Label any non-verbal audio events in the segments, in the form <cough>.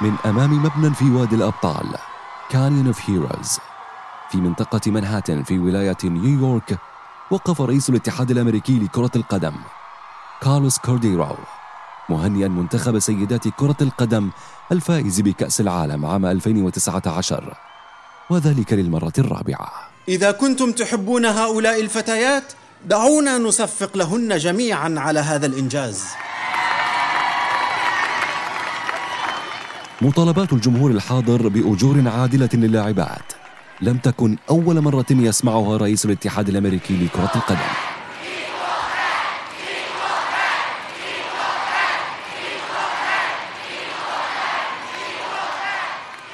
من أمام مبنى في وادي الأبطال Canyon of Heroes في منطقة منهاتن في ولاية نيويورك وقف رئيس الاتحاد الأمريكي لكرة القدم كارلوس كورديرو مهنئا منتخب سيدات كرة القدم الفائز بكأس العالم عام 2019 وذلك للمرة الرابعة. إذا كنتم تحبون هؤلاء الفتيات دعونا نصفق لهن جميعا على هذا الإنجاز. مطالبات الجمهور الحاضر بأجور عادلة للاعبات. لم تكن أول مرة يسمعها رئيس الاتحاد الأمريكي لكرة القدم.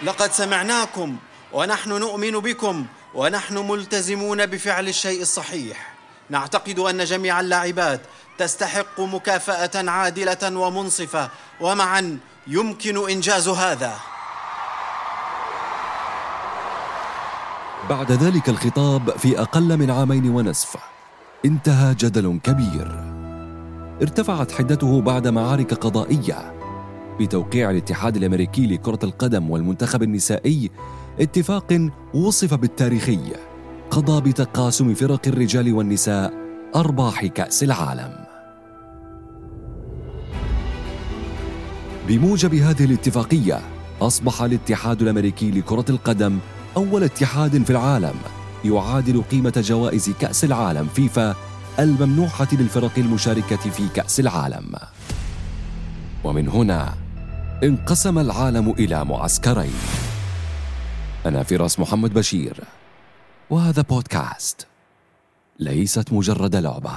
لقد سمعناكم ونحن نؤمن بكم ونحن ملتزمون بفعل الشيء الصحيح. نعتقد أن جميع اللاعبات تستحق مكافأة عادلة ومنصفة ومعا يمكن إنجاز هذا. بعد ذلك الخطاب في أقل من عامين ونصف انتهى جدل كبير. ارتفعت حدته بعد معارك قضائية بتوقيع الاتحاد الأمريكي لكرة القدم والمنتخب النسائي اتفاق وصف بالتاريخي قضى بتقاسم فرق الرجال والنساء أرباح كأس العالم. بموجب هذه الاتفاقية أصبح الاتحاد الأمريكي لكرة القدم أول اتحاد في العالم يعادل قيمة جوائز كأس العالم فيفا الممنوحة للفرق المشاركة في كأس العالم. ومن هنا انقسم العالم إلى معسكرين. أنا فراس محمد بشير وهذا بودكاست ليست مجرد لعبة.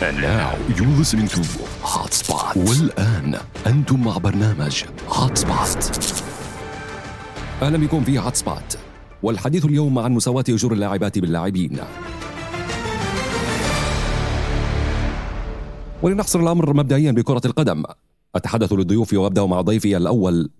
And now you're listening to Hotspot. والآن أنتم مع برنامج Hotspot. أهلا بكم في Hotspot. والحديث اليوم عن مساواة أجور اللاعبات باللاعبين. ولنحصر الأمر مبدئيا بكرة القدم. أتحدث للضيوف وأبدأ مع ضيفي الأول.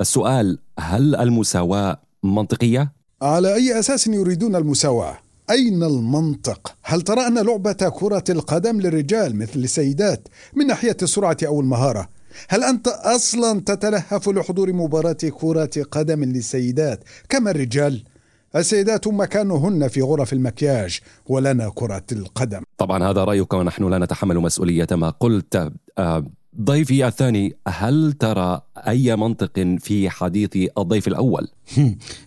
السؤال هل المساواة منطقية؟ على أي أساس يريدون المساواة؟ أين المنطق؟ هل ترى أن لعبة كرة القدم للرجال مثل السيدات من ناحية السرعة أو المهارة؟ هل أنت أصلا تتلهف لحضور مباراة كرة قدم للسيدات كما الرجال؟ السيدات مكانهن في غرف المكياج ولنا كرة القدم طبعا هذا رأيك ونحن لا نتحمل مسؤولية ما قلت آه، ضيفي الثاني هل ترى أي منطق في حديث الضيف الأول؟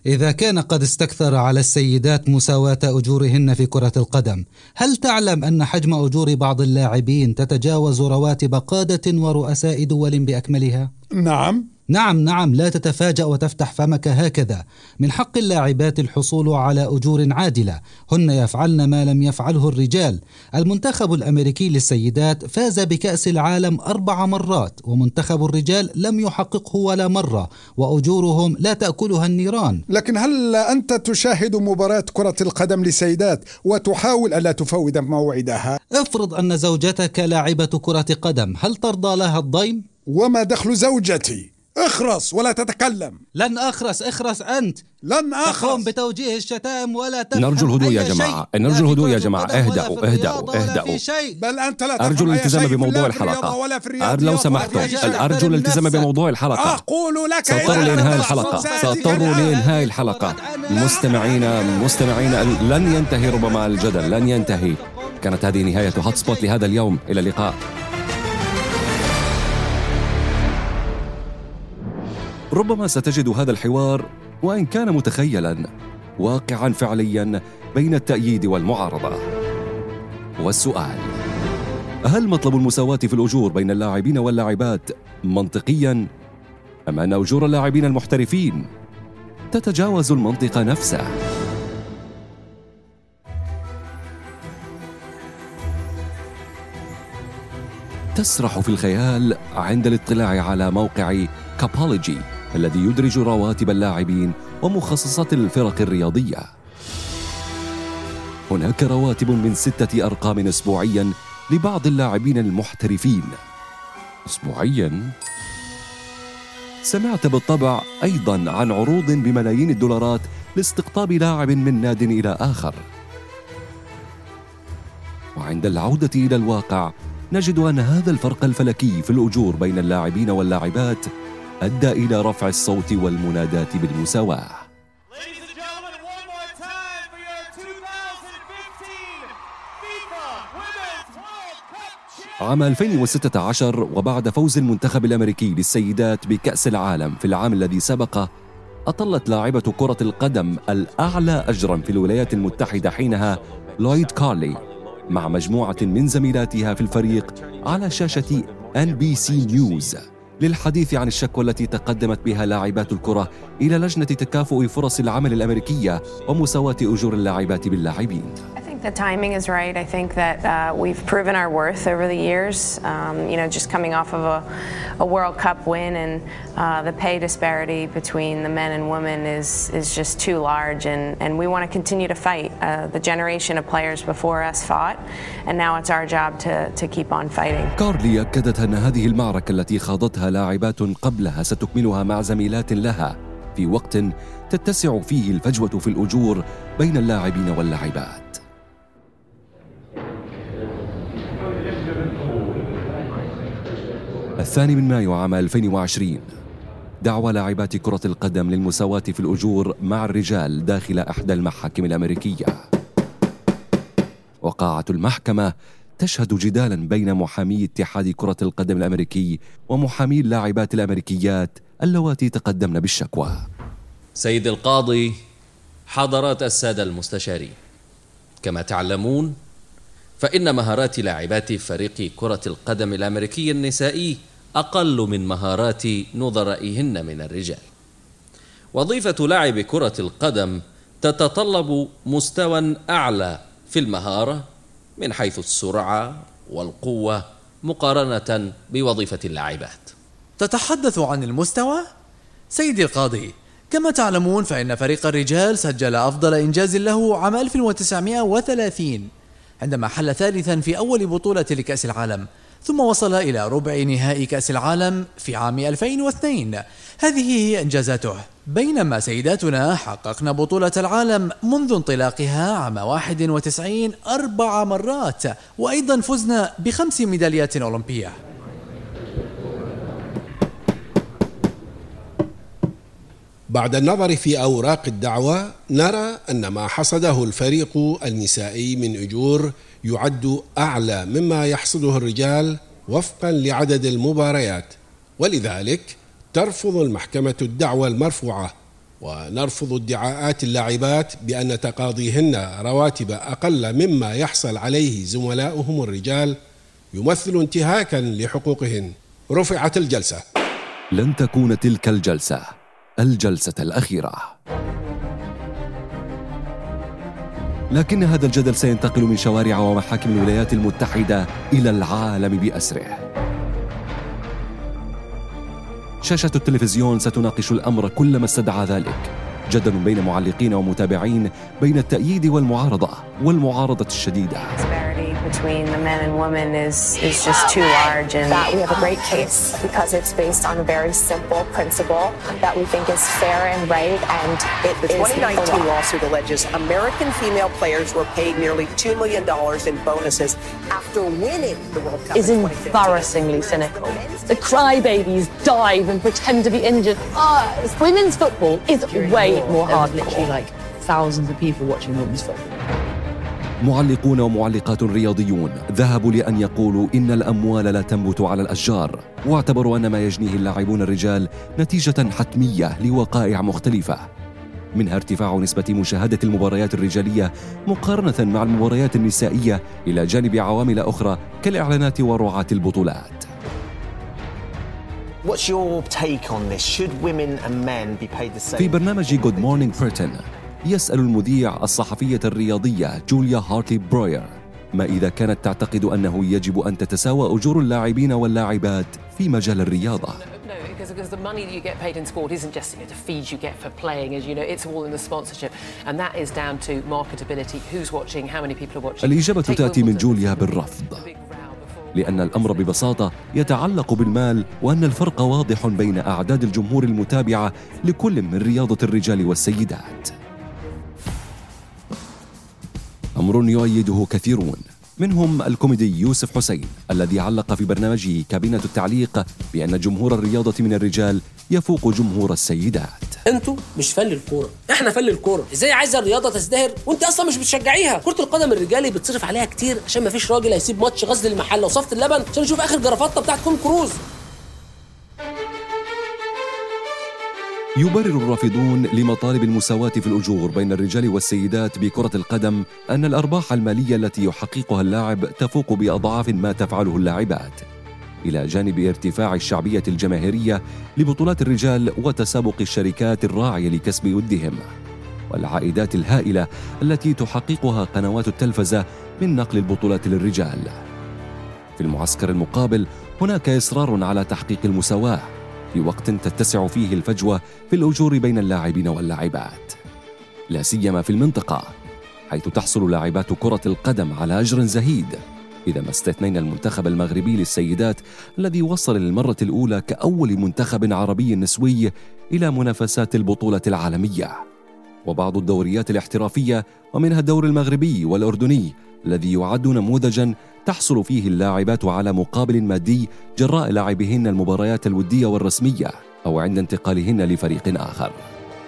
إذا كان قد استكثر على السيدات مساواة أجورهن في كرة القدم هل تعلم أن حجم أجور بعض اللاعبين تتجاوز رواتب قادة ورؤساء دول بأكملها؟ نعم نعم نعم لا تتفاجأ وتفتح فمك هكذا من حق اللاعبات الحصول على أجور عادلة هن يفعلن ما لم يفعله الرجال المنتخب الأمريكي للسيدات فاز بكأس العالم أربع مرات ومنتخب الرجال لم يحققه ولا مرة وأجورهم لا تأكلها النيران لكن هل أنت تشاهد مباراة كرة القدم للسيدات وتحاول ألا تفوت موعدها؟ افرض أن زوجتك لاعبة كرة قدم هل ترضى لها الضيم؟ وما دخل زوجتي؟ اخرس ولا تتكلم. لن أخرس اخرس أنت. لن أخرس. تقوم بتوجيه الشتائم ولا تفهم نرجو الهدوء يا جماعة. نرجو الهدوء يا جماعة. اهدأوا اهدأوا اهدأوا. بل أنت لا أرجو الالتزام بموضوع الحلقة. ولا في الرياضة. لو سمحتم. أرجو الالتزام بموضوع الحلقة. أقول لك سأضطر لإنهاء الحلقة. سأضطر لإنهاء الحلقة. مستمعين مستمعين لن ينتهي ربما الجدل لن ينتهي. كانت هذه نهاية هوت سبوت لهذا اليوم. إلى اللقاء. ربما ستجد هذا الحوار وإن كان متخيلا واقعا فعليا بين التأييد والمعارضة. والسؤال هل مطلب المساواة في الأجور بين اللاعبين واللاعبات منطقيا أم أن أجور اللاعبين المحترفين تتجاوز المنطق نفسه؟ تسرح في الخيال عند الاطلاع على موقع كابولوجي الذي يدرج رواتب اللاعبين ومخصصات الفرق الرياضية. هناك رواتب من ستة أرقام اسبوعيا لبعض اللاعبين المحترفين. اسبوعيا؟ سمعت بالطبع أيضا عن عروض بملايين الدولارات لاستقطاب لاعب من ناد إلى آخر. عند العودة إلى الواقع نجد أن هذا الفرق الفلكي في الأجور بين اللاعبين واللاعبات أدى إلى رفع الصوت والمنادات بالمساواة. عام 2016 وبعد فوز المنتخب الأمريكي للسيدات بكأس العالم في العام الذي سبقه أطلت لاعبة كرة القدم الأعلى أجرا في الولايات المتحدة حينها لويد كارلي مع مجموعة من زميلاتها في الفريق على شاشة سي نيوز للحديث عن الشكوى التي تقدمت بها لاعبات الكرة إلى لجنة تكافؤ فرص العمل الأمريكية ومساواة أجور اللاعبات باللاعبين. the timing is right. I think that uh, we've proven our worth over the years. Um, you know, just coming off of a, a World Cup win, and uh, the pay disparity between the men and women is is just too large, and, and we want to continue to fight. Uh, the generation of players before us fought, and now it's our job to to keep on fighting. كارلي أكدت أن هذه المعركة التي خاضتها لاعبات قبلها ستكملها مع زميلات لها في وقت تتسع فيه الفجوة في الأجور بين اللاعبين واللاعبات. الثاني من مايو عام 2020 دعوى لاعبات كرة القدم للمساواة في الأجور مع الرجال داخل إحدى المحاكم الأمريكية. وقاعة المحكمة تشهد جدالا بين محامي اتحاد كرة القدم الأمريكي ومحامي اللاعبات الأمريكيات اللواتي تقدمن بالشكوى. سيد القاضي حضرات السادة المستشارين كما تعلمون فإن مهارات لاعبات فريق كرة القدم الأمريكي النسائي أقل من مهارات نظرائهن من الرجال. وظيفة لاعب كرة القدم تتطلب مستوى أعلى في المهارة من حيث السرعة والقوة مقارنة بوظيفة اللاعبات. تتحدث عن المستوى؟ سيدي القاضي، كما تعلمون فإن فريق الرجال سجل أفضل إنجاز له عام 1930 عندما حل ثالثا في أول بطولة لكأس العالم ثم وصل إلى ربع نهائي كأس العالم في عام 2002 هذه هي إنجازاته. بينما سيداتنا حققن بطولة العالم منذ انطلاقها عام 91 أربع مرات وأيضا فزنا بخمس ميداليات أولمبية. بعد النظر في أوراق الدعوة نرى أن ما حصده الفريق النسائي من أجور يعد أعلى مما يحصده الرجال وفقا لعدد المباريات. ولذلك ترفض المحكمة الدعوة المرفوعة ونرفض ادعاءات اللاعبات بأن تقاضيهن رواتب أقل مما يحصل عليه زملاؤهم الرجال يمثل انتهاكا لحقوقهن. رفعت الجلسة. لن تكون تلك الجلسة الجلسة الأخيرة. لكن هذا الجدل سينتقل من شوارع ومحاكم الولايات المتحدة إلى العالم بأسره. شاشة التلفزيون ستناقش الأمر كلما استدعى ذلك. جدل بين معلقين ومتابعين بين التأييد والمعارضة والمعارضة الشديدة. Between the men and women is is just too large. And that we have a great case because it's based on a very simple principle that we think is fair and right, and it the 2019 lawsuit alleges American female players were paid nearly two million dollars in bonuses after winning the World Cup. Is embarrassingly cynical. The crybabies dive and pretend to be injured. Uh, women's football is way more hard. Literally, like thousands of people watching women's football. معلقون ومعلقات رياضيون ذهبوا لأن يقولوا إن الأموال لا تنبت على الأشجار واعتبروا أن ما يجنيه اللاعبون الرجال نتيجة حتمية لوقائع مختلفة منها ارتفاع نسبة مشاهدة المباريات الرجالية مقارنة مع المباريات النسائية إلى جانب عوامل أخرى كالإعلانات ورعاة البطولات What's your take on this? Should women and men be paid the same? في برنامج Good Morning Britain يسأل المذيع الصحفية الرياضية جوليا هارتي بروير ما إذا كانت تعتقد أنه يجب أن تتساوى أجور اللاعبين واللاعبات في مجال الرياضة because the money that you get paid in sport isn't just you know, the fees you get for playing, as you know, it's all in the sponsorship, and that is down to marketability, who's watching, how many people are watching. الإجابة تأتي من جوليا بالرفض. لأن الأمر ببساطة يتعلق بالمال وأن الفرق واضح بين أعداد الجمهور المتابعة لكل من رياضة الرجال والسيدات. أمر يؤيده كثيرون منهم الكوميدي يوسف حسين الذي علق في برنامجه كابينة التعليق بأن جمهور الرياضة من الرجال يفوق جمهور السيدات. أنتوا مش فن الكورة إحنا فن الكورة. إزاي عايزة الرياضة تزدهر؟ وأنت أصلا مش بتشجعيها. كرة القدم الرجالي بتصرف عليها كتير عشان ما فيش راجل هيسيب ماتش غزل المحلة وصفه اللبن عشان يشوف آخر جرافطة بتاعت توم كروز. يبرر الرافضون لمطالب المساواة في الأجور بين الرجال والسيدات بكرة القدم أن الأرباح المالية التي يحققها اللاعب تفوق بأضعاف ما تفعله اللاعبات. إلى جانب ارتفاع الشعبية الجماهيرية لبطولات الرجال وتسابق الشركات الراعية لكسب ودهم والعائدات الهائلة التي تحققها قنوات التلفزة من نقل البطولات للرجال. في المعسكر المقابل هناك إصرار على تحقيق المساواة. في وقت تتسع فيه الفجوة في الأجور بين اللاعبين واللاعبات. لا سيما في المنطقة حيث تحصل لاعبات كرة القدم على أجر زهيد. إذا ما استثنينا المنتخب المغربي للسيدات الذي وصل للمرة الأولى كأول منتخب عربي نسوي إلى منافسات البطولة العالمية. وبعض الدوريات الاحترافية ومنها الدور المغربي والأردني الذي يعد نموذجا تحصل فيه اللاعبات على مقابل مادي جراء لعبهن المباريات الودية والرسمية أو عند انتقالهن لفريق آخر.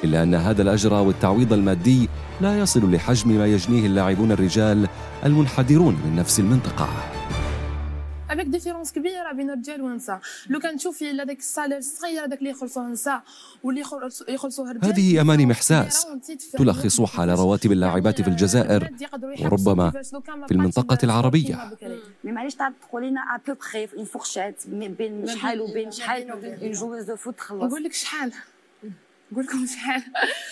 إلا أن هذا الأجر والتعويض المادي لا يصل لحجم ما يجنيه اللاعبون الرجال المنحدرون من نفس المنطقة. avec différence كبيرة بين الرجال والنساء. لو كان تشوفي هذاك ال salaire الصغير هذاك اللي يخلصوه النساء واللي يخلصوه الرجال هذه أماني محساس تلخص حال رواتب اللاعبات في الجزائر وربما في المنطقة العربية. معليش تعرف تقولي لنا une fourchette بين شحال وبين شحال une joueuse de foot تخلص نقول لك شحال. نقول لكم شحال.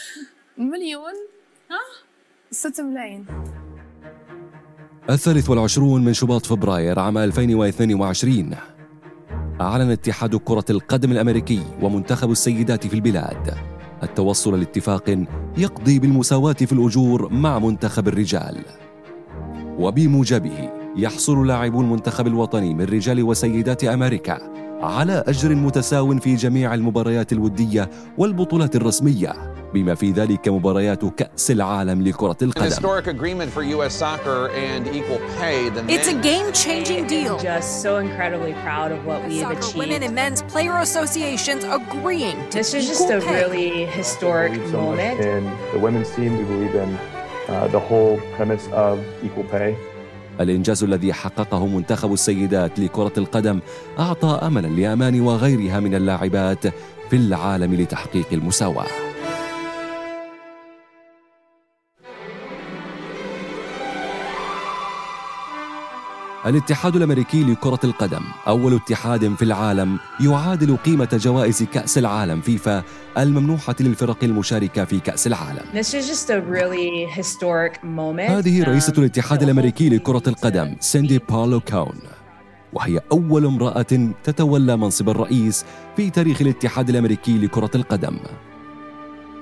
<laughs> مليون. ها؟ 6 ملايين. الثالث والعشرون من شباط فبراير عام 2022 أعلن اتحاد كرة القدم الأمريكي ومنتخب السيدات في البلاد التوصل لاتفاق يقضي بالمساواة في الأجور مع منتخب الرجال. وبموجبه يحصل لاعبو المنتخب الوطني من رجال وسيدات أمريكا على أجر متساو في جميع المباريات الودية والبطولات الرسمية. بما في ذلك مباريات كأس العالم لكرة القدم. It's a game-changing deal. Just so incredibly proud of what we have achieved. Women and men's player associations agreeing to This is just a really historic moment. In the women's team, we believe in uh, the whole premise of equal pay. الإنجاز الذي حققه منتخب السيدات لكرة القدم أعطى أملا لأمان وغيرها من اللاعبات في العالم لتحقيق المساواة. الاتحاد الأمريكي لكرة القدم أول اتحاد في العالم يعادل قيمة جوائز كأس العالم فيفا الممنوحة للفرق المشاركة في كأس العالم. Really. هذه رئيسة الاتحاد الأمريكي لكرة القدم سيندي بولو كون وهي أول امرأة تتولى منصب الرئيس في تاريخ الاتحاد الأمريكي لكرة القدم.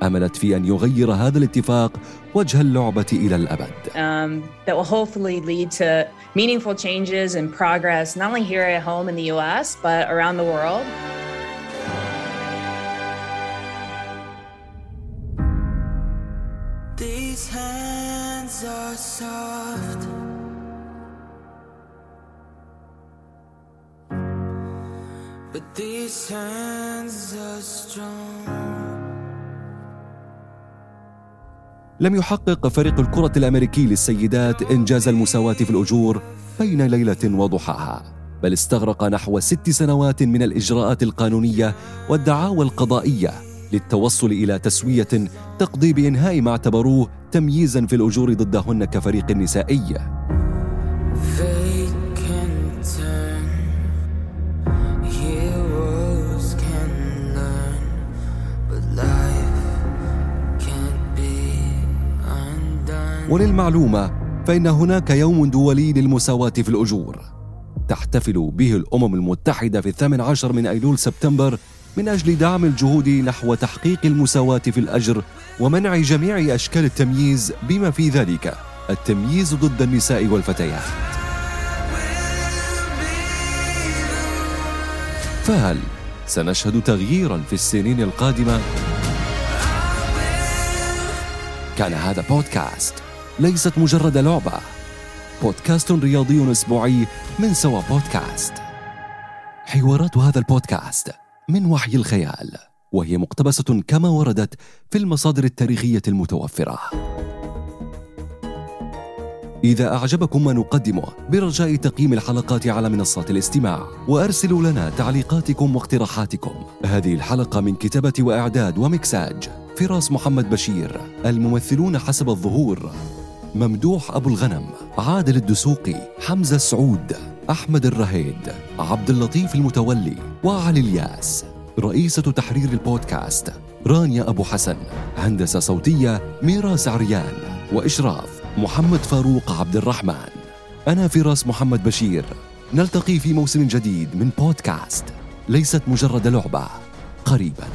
املت في ان يغير هذا الاتفاق وجه اللعبه إلى الابد. Um, that will hopefully lead to meaningful changes and progress, not only here at home in the U.S. but around the world. These hands are soft. But these hands are strong. لم يحقق فريق الكرة الأمريكي للسيدات إنجاز المساواة في الأجور بين ليلة وضحاها بل استغرق نحو ست سنوات من الإجراءات القانونية والدعاوى القضائية للتوصل إلى تسوية تقضي بإنهاء ما اعتبروه تمييزا في الأجور ضدهن كفريق نسائي وللمعلومة فإن هناك يوم دولي للمساواة في الأجور. تحتفل به الأمم المتحدة في الثامن عشر من أيلول سبتمبر من أجل دعم الجهود نحو تحقيق المساواة في الأجر ومنع جميع أشكال التمييز بما في ذلك التمييز ضد النساء والفتيات. فهل سنشهد تغييرا في السنين القادمة؟ كان هذا بودكاست. ليست مجرد لعبة. بودكاست رياضي أسبوعي من سوا بودكاست. حوارات هذا البودكاست من وحي الخيال وهي مقتبسة كما وردت في المصادر التاريخية المتوفرة. إذا أعجبكم ما نقدمه برجاء تقييم الحلقات على منصات الاستماع وأرسلوا لنا تعليقاتكم واقتراحاتكم. هذه الحلقة من كتابة وإعداد ومكساج فراس محمد بشير الممثلون حسب الظهور. ممدوح أبو الغنم عادل الدسوقي حمزة السعود أحمد الرهيد عبد اللطيف المتولي وعلي الياس. رئيسة تحرير البودكاست رانيا أبو حسن. هندسة صوتية ميراس عريان وإشراف محمد فاروق عبد الرحمن. أنا فراس محمد بشير. نلتقي في موسم جديد من بودكاست. ليست مجرد لعبة. قريباً.